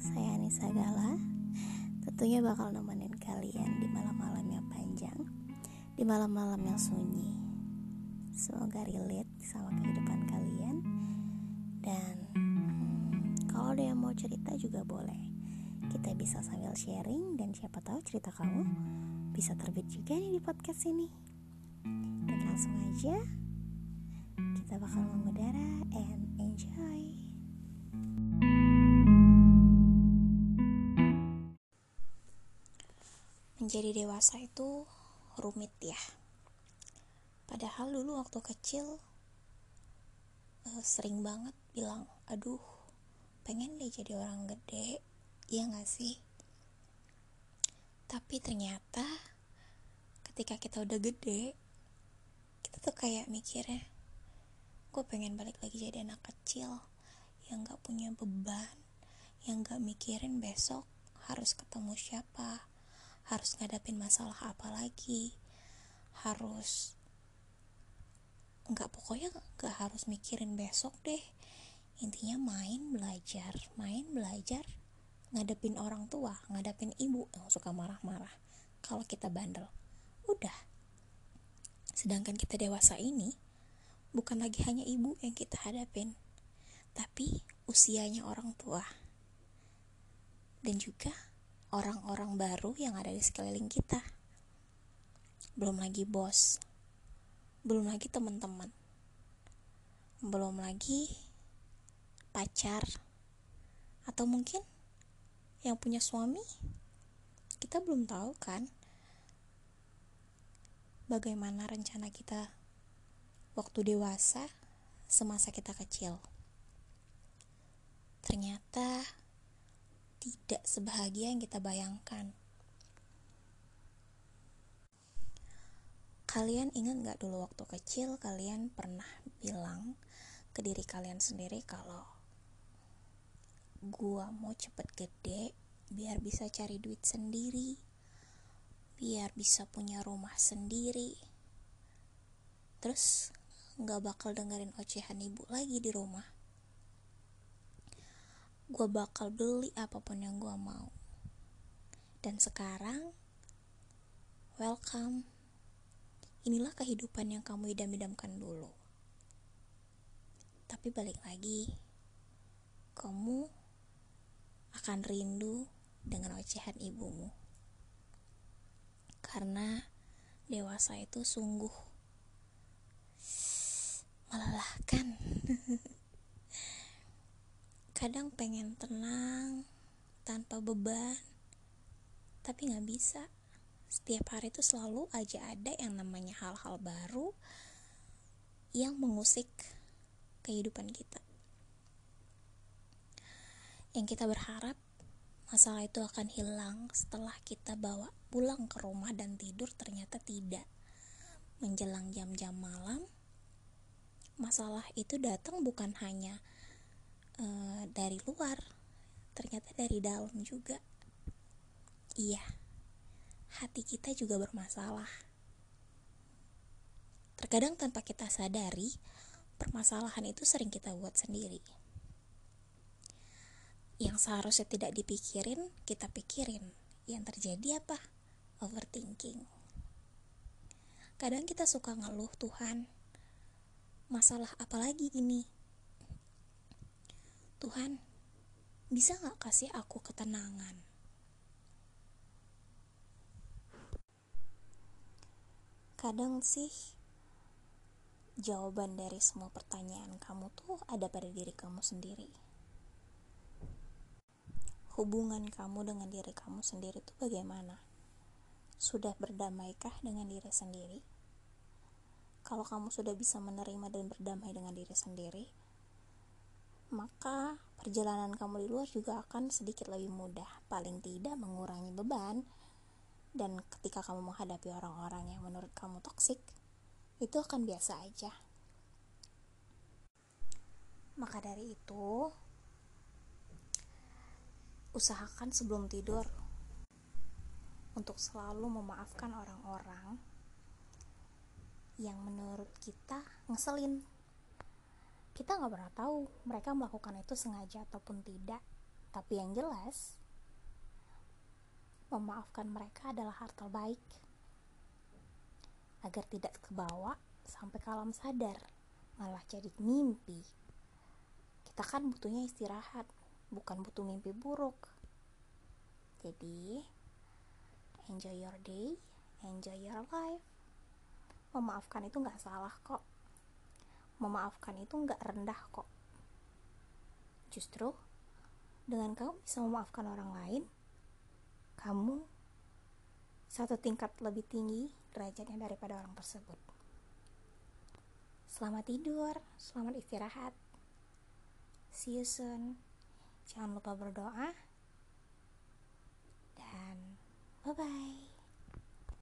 saya Anissa Gala. Tentunya bakal nemenin kalian di malam-malam yang panjang Di malam-malam yang sunyi. Semoga relate sama kehidupan kalian. Dan hmm, kalau ada yang mau cerita juga boleh. Kita bisa sambil sharing dan siapa tahu cerita kamu bisa terbit juga nih di podcast ini. Dan langsung aja kita bakal mengudara and enjoy menjadi dewasa itu rumit ya. Padahal dulu waktu kecil uh, sering banget bilang aduh pengen deh jadi orang gede iya gak sih? Tapi ternyata ketika kita udah gede kita tuh kayak mikirnya gue pengen balik lagi jadi anak kecil yang gak punya beban yang gak mikirin besok harus ketemu siapa harus ngadapin masalah apa lagi. Harus nggak pokoknya nggak harus mikirin besok deh. Intinya main belajar main belajar ngadepin orang tua ngadepin ibu yang suka marah-marah. Kalau kita bandel udah. Sedangkan kita dewasa ini bukan lagi hanya ibu yang kita hadapin tapi usianya orang tua. Dan juga orang-orang baru yang ada di sekeliling kita. Belum lagi bos, belum lagi teman-teman, belum lagi pacar, atau mungkin yang punya suami. Kita belum tahu kan bagaimana rencana kita waktu dewasa semasa kita kecil. Ternyata tidak sebahagia yang kita bayangkan. Kalian ingat gak dulu waktu kecil kalian pernah bilang ke diri kalian sendiri kalau gua mau cepet gede biar bisa cari duit sendiri, biar bisa punya rumah sendiri. Terus gak bakal dengerin ocehan ibu lagi di rumah gue bakal beli apa pun yang gue mau. Dan sekarang welcome. Inilah kehidupan yang kamu idam-idamkan dulu. Tapi balik lagi kamu akan rindu dengan ocehan ibumu. Karena dewasa itu sungguh melelahkan kadang pengen tenang tanpa beban tapi nggak bisa. Setiap hari itu selalu aja ada yang namanya hal-hal baru yang mengusik kehidupan kita. Yang kita berharap masalah itu akan hilang setelah kita bawa pulang ke rumah dan tidur ternyata tidak. Menjelang jam-jam malam masalah itu datang bukan hanya uh, dari luar ternyata dari dalam juga. Iya hati kita juga bermasalah. Terkadang tanpa kita sadari permasalahan itu sering kita buat sendiri. Yang seharusnya tidak dipikirin kita pikirin. Yang terjadi apa? Overthinking. Kadang kita suka ngeluh Tuhan masalah apa lagi ini Tuhan, bisa gak kasih aku ketenangan? Kadang sih, jawaban dari semua pertanyaan kamu tuh ada pada diri kamu sendiri. Hubungan kamu dengan diri kamu sendiri tuh bagaimana? Sudah berdamaikah dengan diri sendiri? Kalau kamu sudah bisa menerima dan berdamai dengan diri sendiri, maka perjalanan kamu di luar juga akan sedikit lebih mudah, paling tidak mengurangi beban. Dan ketika kamu menghadapi orang-orang yang menurut kamu toksik, itu akan biasa aja. Maka dari itu, usahakan sebelum tidur untuk selalu memaafkan orang-orang yang menurut kita ngeselin kita nggak pernah tahu mereka melakukan itu sengaja ataupun tidak Tapi yang jelas, memaafkan mereka adalah hal terbaik agar tidak kebawa sampai ke alam sadar, malah jadi mimpi. Kita kan butuhnya istirahat, bukan butuh mimpi buruk. Jadi, enjoy your day, enjoy your life. Memaafkan itu nggak salah kok. Memaafkan itu nggak rendah kok. Justru, dengan kamu bisa memaafkan orang lain, kamu satu tingkat lebih tinggi derajatnya daripada orang tersebut. Selamat tidur, selamat istirahat. See you soon. Jangan lupa berdoa. Dan bye-bye.